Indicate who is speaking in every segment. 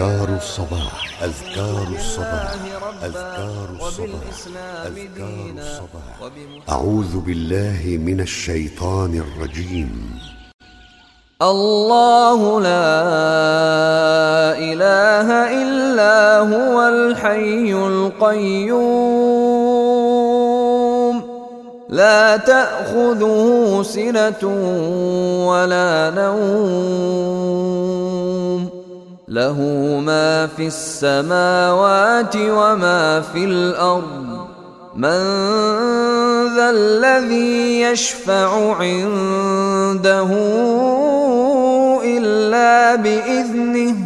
Speaker 1: أذكار الصباح أذكار الصباح أذكار الصباح أذكار الصباح. أعوذ بالله من الشيطان الرجيم.
Speaker 2: الله لا إله إلا هو الحي القيوم. لا تأخذه سنة ولا نوم. له ما في السماوات وما في الأرض. من ذا الذي يشفع عنده إلا بإذنه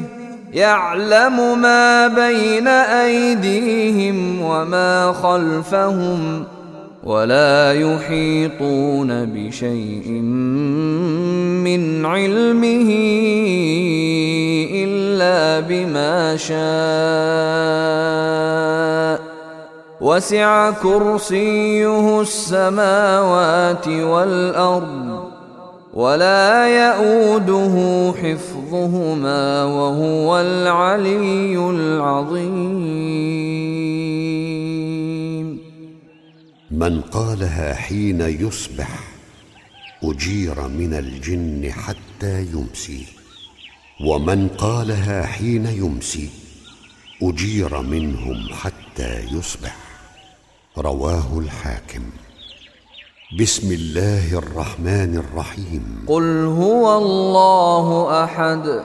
Speaker 2: يعلم ما بين أيديهم وما خلفهم ولا يحيطون بشيء من علمه إلا بما شاء. وسع كرسيه السماوات والأرض ولا يئوده حفظهما وهو العلي العظيم.
Speaker 1: من قالها حين يصبح أجير من الجن حتى يمسي. ومن قالها حين يمسي أجير منهم حتى يصبح. رواه الحاكم. بسم الله الرحمن الرحيم.
Speaker 2: قل هو الله أحد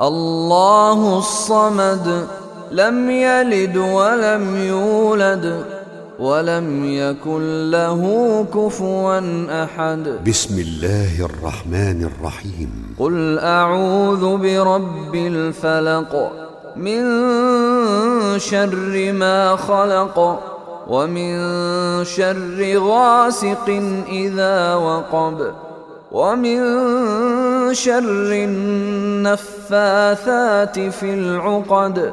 Speaker 2: الله الصمد لم يلد ولم يولد. ولم يكن له كفوا أحد.
Speaker 1: بسم الله الرحمن الرحيم.
Speaker 2: قل أعوذ برب الفلق من شر ما خلق ومن شر غاسق إذا وقب ومن شر النفاثات في العقد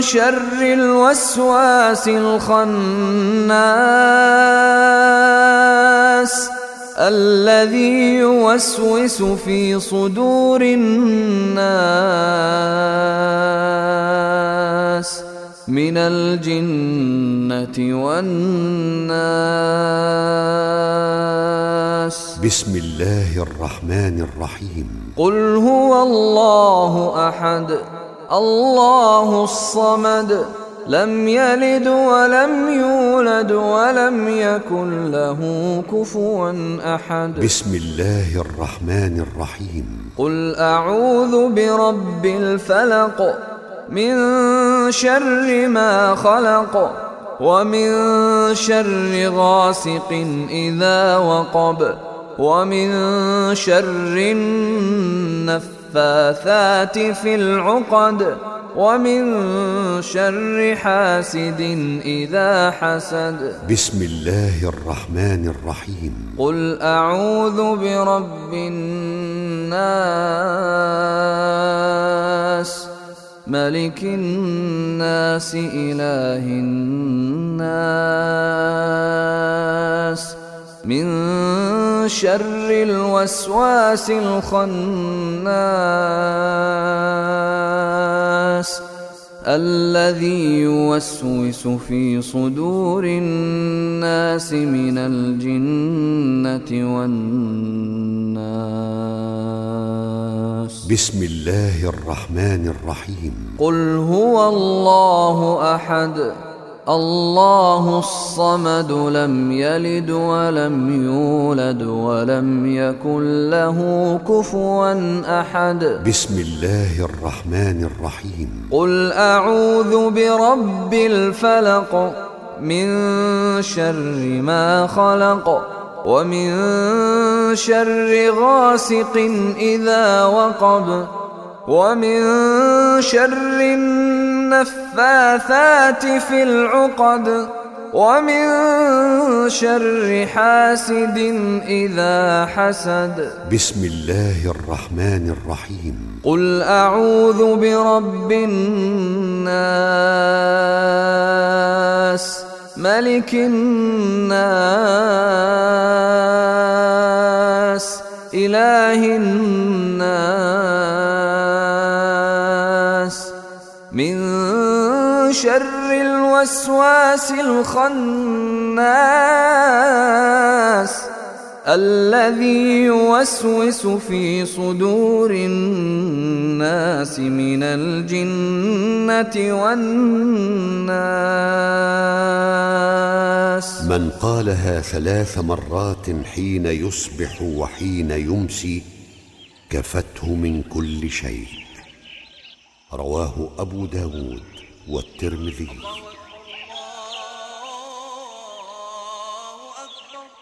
Speaker 2: شر الوسواس الخناس الذي يوسوس في صدور الناس من الجنة والناس.
Speaker 1: بسم الله الرحمن الرحيم.
Speaker 2: قل هو الله أحد. الله الصمد لم يلد ولم يولد ولم يكن له كفوا أحد.
Speaker 1: بسم الله الرحمن الرحيم.
Speaker 2: قل أعوذ برب الفلق من شر ما خلق ومن شر غاسق إذا وقب ومن شر النفاثات في العقد ومن شر حاسد إذا حسد.
Speaker 1: بسم الله الرحمن الرحيم.
Speaker 2: قل أعوذ برب الناس. ملك الناس إله الناس. من شر الوسواس الخناس الذي يوسوس في صدور الناس من الجنة والناس.
Speaker 1: بسم الله الرحمن الرحيم.
Speaker 2: قل هو الله أحد. الله الصمد لم يلد ولم يولد ولم يكن له كفوا أحد.
Speaker 1: بسم الله الرحمن الرحيم.
Speaker 2: قل أعوذ برب الفلق من شر ما خلق ومن شر غاسق إذا وقب ومن شر النفاثات في العقد ومن شر حاسد إذا حسد.
Speaker 1: بسم الله الرحمن الرحيم.
Speaker 2: قل أعوذ برب الناس ملك الناس إله الناس. من شر الوسواس الخناس الذي يوسوس في صدور الناس من الجنة والناس.
Speaker 1: من قالها ثلاث مرات حين يصبح وحين يمسي كفته من كل شيء. رواه أبو داود والترمذي.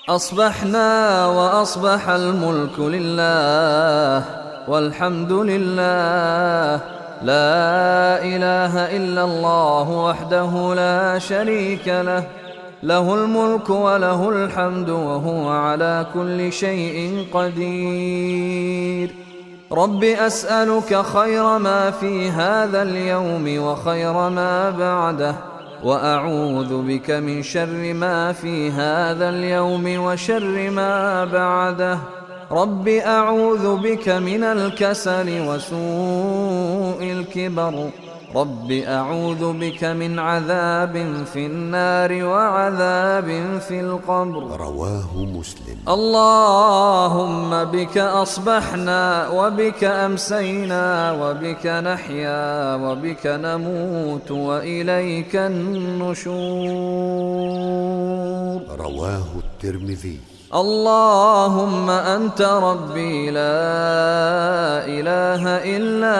Speaker 2: أصبحنا وأصبح الملك لله والحمد لله. لا إله إلا الله وحده لا شريك له. له الملك وله الحمد وهو على كل شيء قدير. رب أسألك خير ما في هذا اليوم وخير ما بعده وأعوذ بك من شر ما في هذا اليوم وشر ما بعده رب أعوذ بك من الكسل وسوء الكبر رب أعوذ بك من عذاب في النار وعذاب في القبر
Speaker 1: رواه مسلم.
Speaker 2: اللهم بك أصبحنا وبك أمسينا وبك نحيا وبك نموت وإليك النشور
Speaker 1: رواه الترمذي.
Speaker 2: اللهم أنت ربي لا إله إلا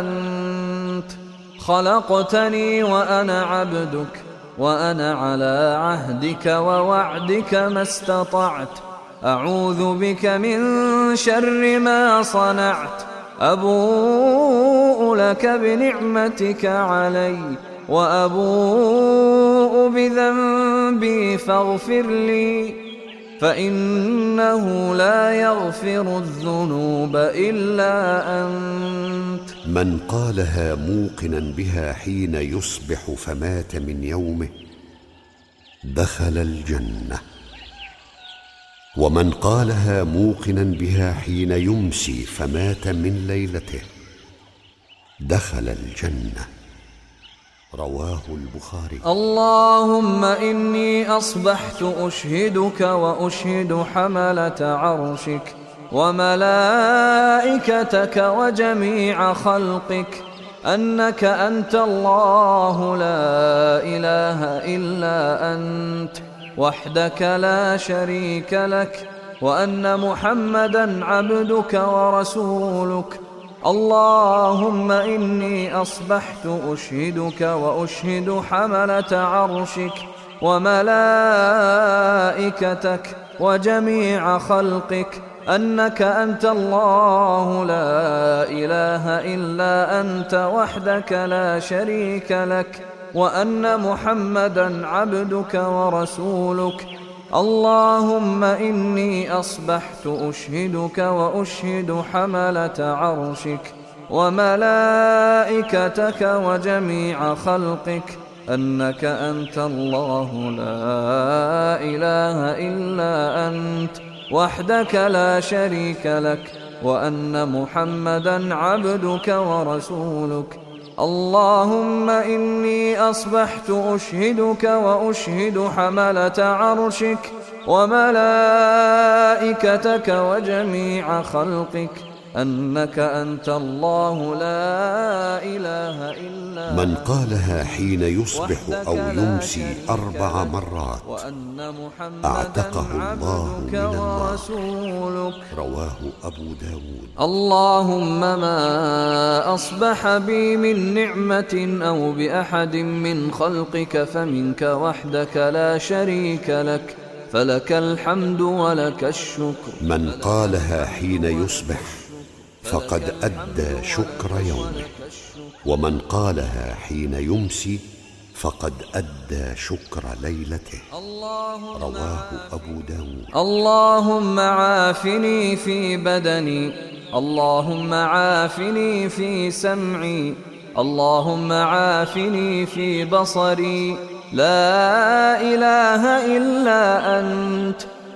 Speaker 2: أنت خلقتني وأنا عبدك وأنا على عهدك ووعدك ما استطعت. أعوذ بك من شر ما صنعت. أبوء لك بنعمتك علي وأبوء بذنبي فاغفر لي. فإنه لا يغفر الذنوب إلا أنت.
Speaker 1: من قالها موقنا بها حين يصبح فمات من يومه دخل الجنة. ومن قالها موقنا بها حين يمسي فمات من ليلته دخل الجنة. رواه البخاري.
Speaker 2: اللهم إني أصبحت أشهدك وأشهد حملة عرشك. وملائكتك وجميع خلقك أنك أنت الله لا إله إلا أنت وحدك لا شريك لك وأن محمدا عبدك ورسولك. اللهم إني أصبحت أشهدك وأشهد حملة عرشك وملائكتك وجميع خلقك. أنك أنت الله لا إله إلا أنت وحدك لا شريك لك وأن محمدا عبدك ورسولك. اللهم إني أصبحت أشهدك وأشهد حملة عرشك وملائكتك وجميع خلقك. أنك أنت الله لا إله إلا أنت. وحدك لا شريك لك وأن محمدا عبدك ورسولك. اللهم إني أصبحت أشهدك وأشهد حملة عرشك وملائكتك وجميع خلقك. أنك أنت الله لا إله إلا
Speaker 1: من قالها حين يصبح أو يمسي أربع مرات أعتقه الله من النار رواه أبو داود.
Speaker 2: اللهم ما أصبح بي من نعمة أو بأحد من خلقك فمنك وحدك لا شريك لك. فلك الحمد ولك الشكر.
Speaker 1: من قالها حين يصبح فقد أدى شكر يومه. ومن قالها حين يمسي فقد أدى شكر ليلته. رواه أبو داود.
Speaker 2: اللهم عافني في بدني. اللهم عافني في سمعي. اللهم عافني في بصري. لا إله إلا أنت.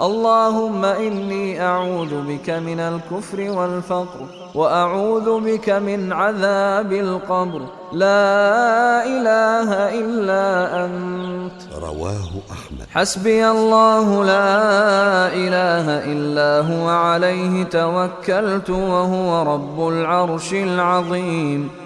Speaker 2: اللهم إني أعوذ بك من الكفر والفقر وأعوذ بك من عذاب القبر. لا إله إلا أنت.
Speaker 1: رواه أحمد.
Speaker 2: حسبي الله لا إله إلا هو عليه توكلت وهو رب العرش العظيم.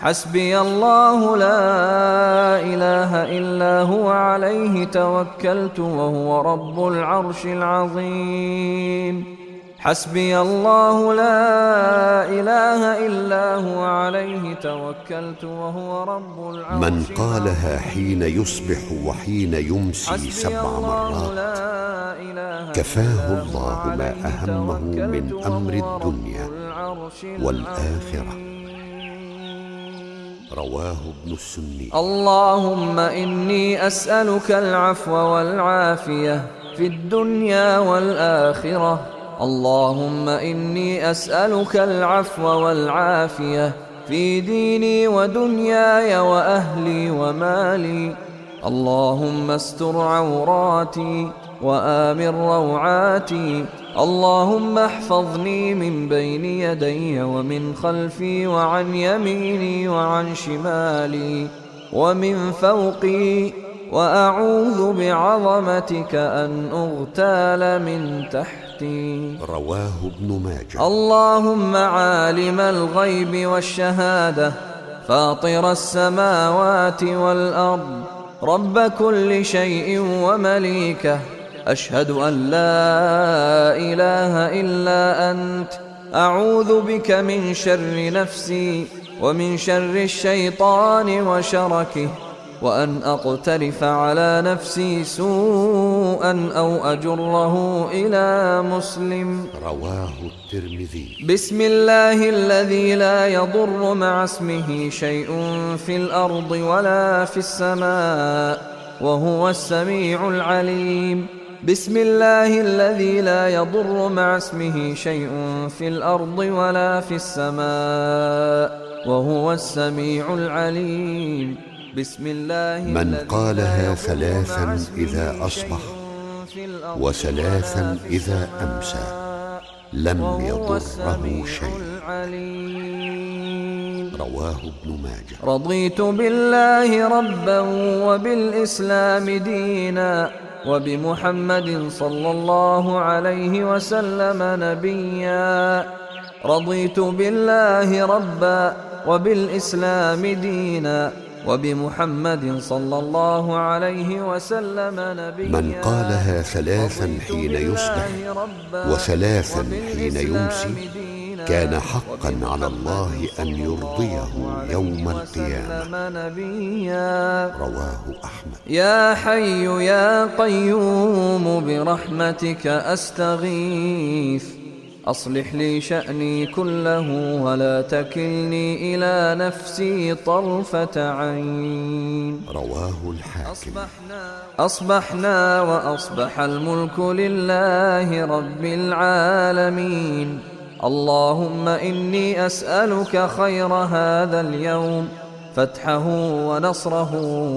Speaker 2: حسبي الله لا إله إلا هو عليه توكلت وهو رب العرش العظيم. حسبي الله لا إله إلا هو عليه توكلت وهو رب العرش
Speaker 1: من قالها حين يصبح وحين يمسي سبع مرات كفاه الله ما أهمه من أمر الدنيا والآخرة. رواه ابن السني.
Speaker 2: اللهم إني أسألك العفو والعافية في الدنيا والآخرة. اللهم إني أسألك العفو والعافية في ديني ودنياي وأهلي ومالي. اللهم استر عوراتي وآمن روعاتي. اللهم احفظني من بين يدي ومن خلفي وعن يميني وعن شمالي ومن فوقي وأعوذ بعظمتك أن أغتال من تحتي.
Speaker 1: رواه ابن ماجه.
Speaker 2: اللهم عالم الغيب والشهادة فاطر السماوات والأرض رب كل شيء ومليكه. أشهد أن لا إله إلا أنت. أعوذ بك من شر نفسي ومن شر الشيطان وشركه وأن أقترف على نفسي سوءا أو أجره إلى مسلم.
Speaker 1: رواه الترمذي.
Speaker 2: بسم الله الذي لا يضر مع اسمه شيء في الأرض ولا في السماء وهو السميع العليم. بسم الله الذي لا يضر مع اسمه شيء في الأرض ولا في السماء وهو السميع العليم. بسم الله
Speaker 1: من قالها ثلاثا إذا أصبح وثلاثا إذا أمسى. لم يضره شيء. رواه ابن ماجه.
Speaker 2: رضيت بالله ربا وبالإسلام دينا. وبمحمد صلى الله عليه وسلم نبيا. رضيت بالله ربا وبالإسلام دينا. وبمحمد صلى الله عليه وسلم نبيا.
Speaker 1: من قالها ثلاثا حين يصبح وثلاثا حين يمسي كان حقا على الله أن يرضيه يوم القيامة. رواه أحمد.
Speaker 2: يا حي يا قيوم برحمتك أستغيث. أصلح لي شأني كله ولا تكلني إلى نفسي طرفة عين.
Speaker 1: رواه الحاكم.
Speaker 2: أصبحنا وأصبح الملك لله رب العالمين. اللهم إني أسألك خير هذا اليوم. فتحه ونصره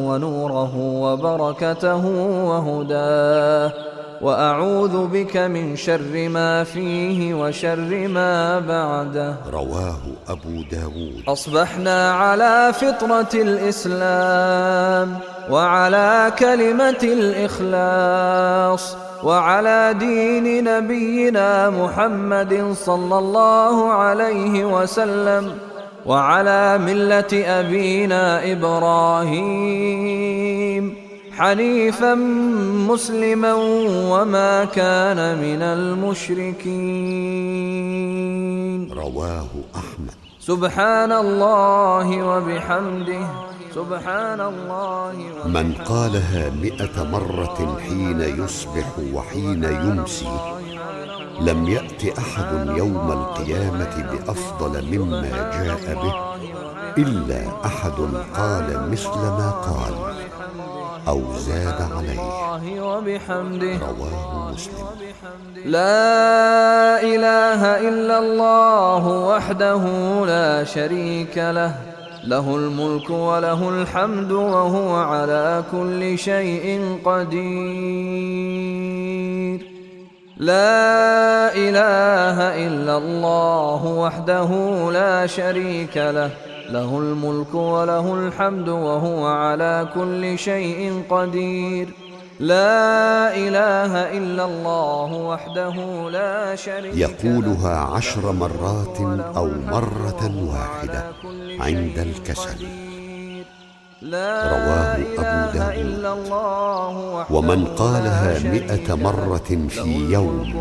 Speaker 2: ونوره وبركته وهداه. وأعوذ بك من شر ما فيه وشر ما بعده.
Speaker 1: رواه أبو داود.
Speaker 2: أصبحنا على فطرة الإسلام وعلى كلمة الإخلاص. وعلى دين نبينا محمد صلى الله عليه وسلم وعلى ملة أبينا إبراهيم حنيفا مسلما وما كان من المشركين.
Speaker 1: رواه أحمد.
Speaker 2: سبحان الله وبحمده. سبحان الله
Speaker 1: من قالها مئة مرة حين يصبح وحين يمسي لم يأت أحد يوم القيامة بأفضل مما جاء به إلا أحد قال مثل ما قال أو زاد عليه.
Speaker 2: وبحمده
Speaker 1: رواه مسلم.
Speaker 2: لا إله إلا الله وحده لا شريك له. له الملك وله الحمد وهو على كل شيء قدير. لا إله إلا الله وحده لا شريك له. له الملك وله الحمد وهو على كل شيء قدير. لا إله إلا الله وحده لا شريك
Speaker 1: يقولها عشر مرات أو مرة واحدة عند الكسل. رواه أبو داود. ومن قالها مئة مرة في يوم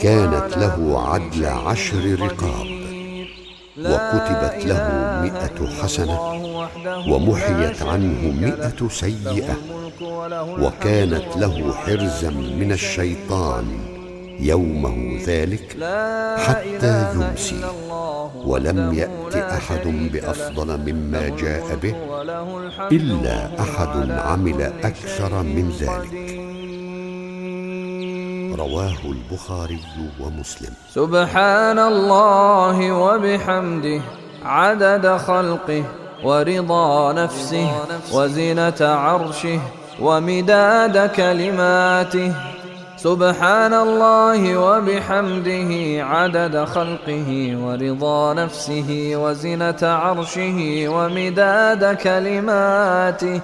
Speaker 1: كانت له عدل عشر رقاب. وكتبت له مئة حسنة ومحيت عنه مئة سيئة. وكانت له حرزا من الشيطان يومه ذلك حتى يمسي ولم يأت أحد بأفضل مما جاء به إلا أحد عمل أكثر من ذلك. رواه البخاري ومسلم.
Speaker 2: سبحان الله وبحمده عدد خلقه ورضا نفسه وزنة عرشه ومداد كلماته. سبحان الله وبحمده عدد خلقه ورضا نفسه وزنة عرشه ومداد كلماته.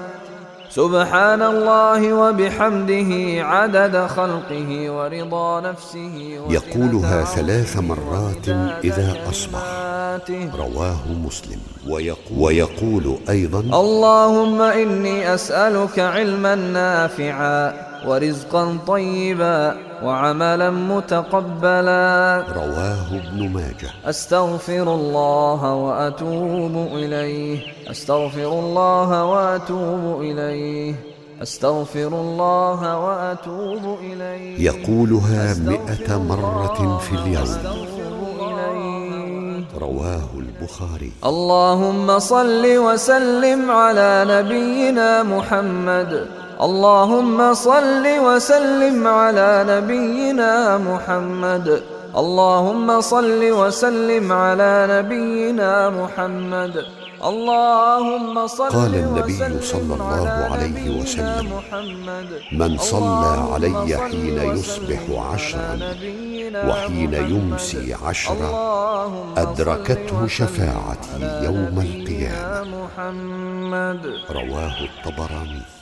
Speaker 2: سبحان الله وبحمده عدد خلقه ورضا نفسه
Speaker 1: يقولها ثلاث مرات إذا أصبح. رواه مسلم. ويقول, ويقول أيضا
Speaker 2: اللهم إني أسألك علما نافعا ورزقا طيبا وعملا متقبلا.
Speaker 1: رواه ابن ماجه.
Speaker 2: أستغفر الله وأتوب إليه. أستغفر الله وأتوب إليه. أستغفر الله وأتوب إليه.
Speaker 1: يقولها مئة مرة في اليوم. رواه البخاري.
Speaker 2: اللهم صل وسلم على نبينا محمد. اللهم صل وسلم على نبينا محمد. اللهم صل وسلم على نبينا محمد. اللهم صل
Speaker 1: قال النبي صلى الله عليه وسلم من صلى علي حين يصبح عشرا وحين يمسي عشرا أدركته شفاعتي يوم القيامة. رواه الطبراني.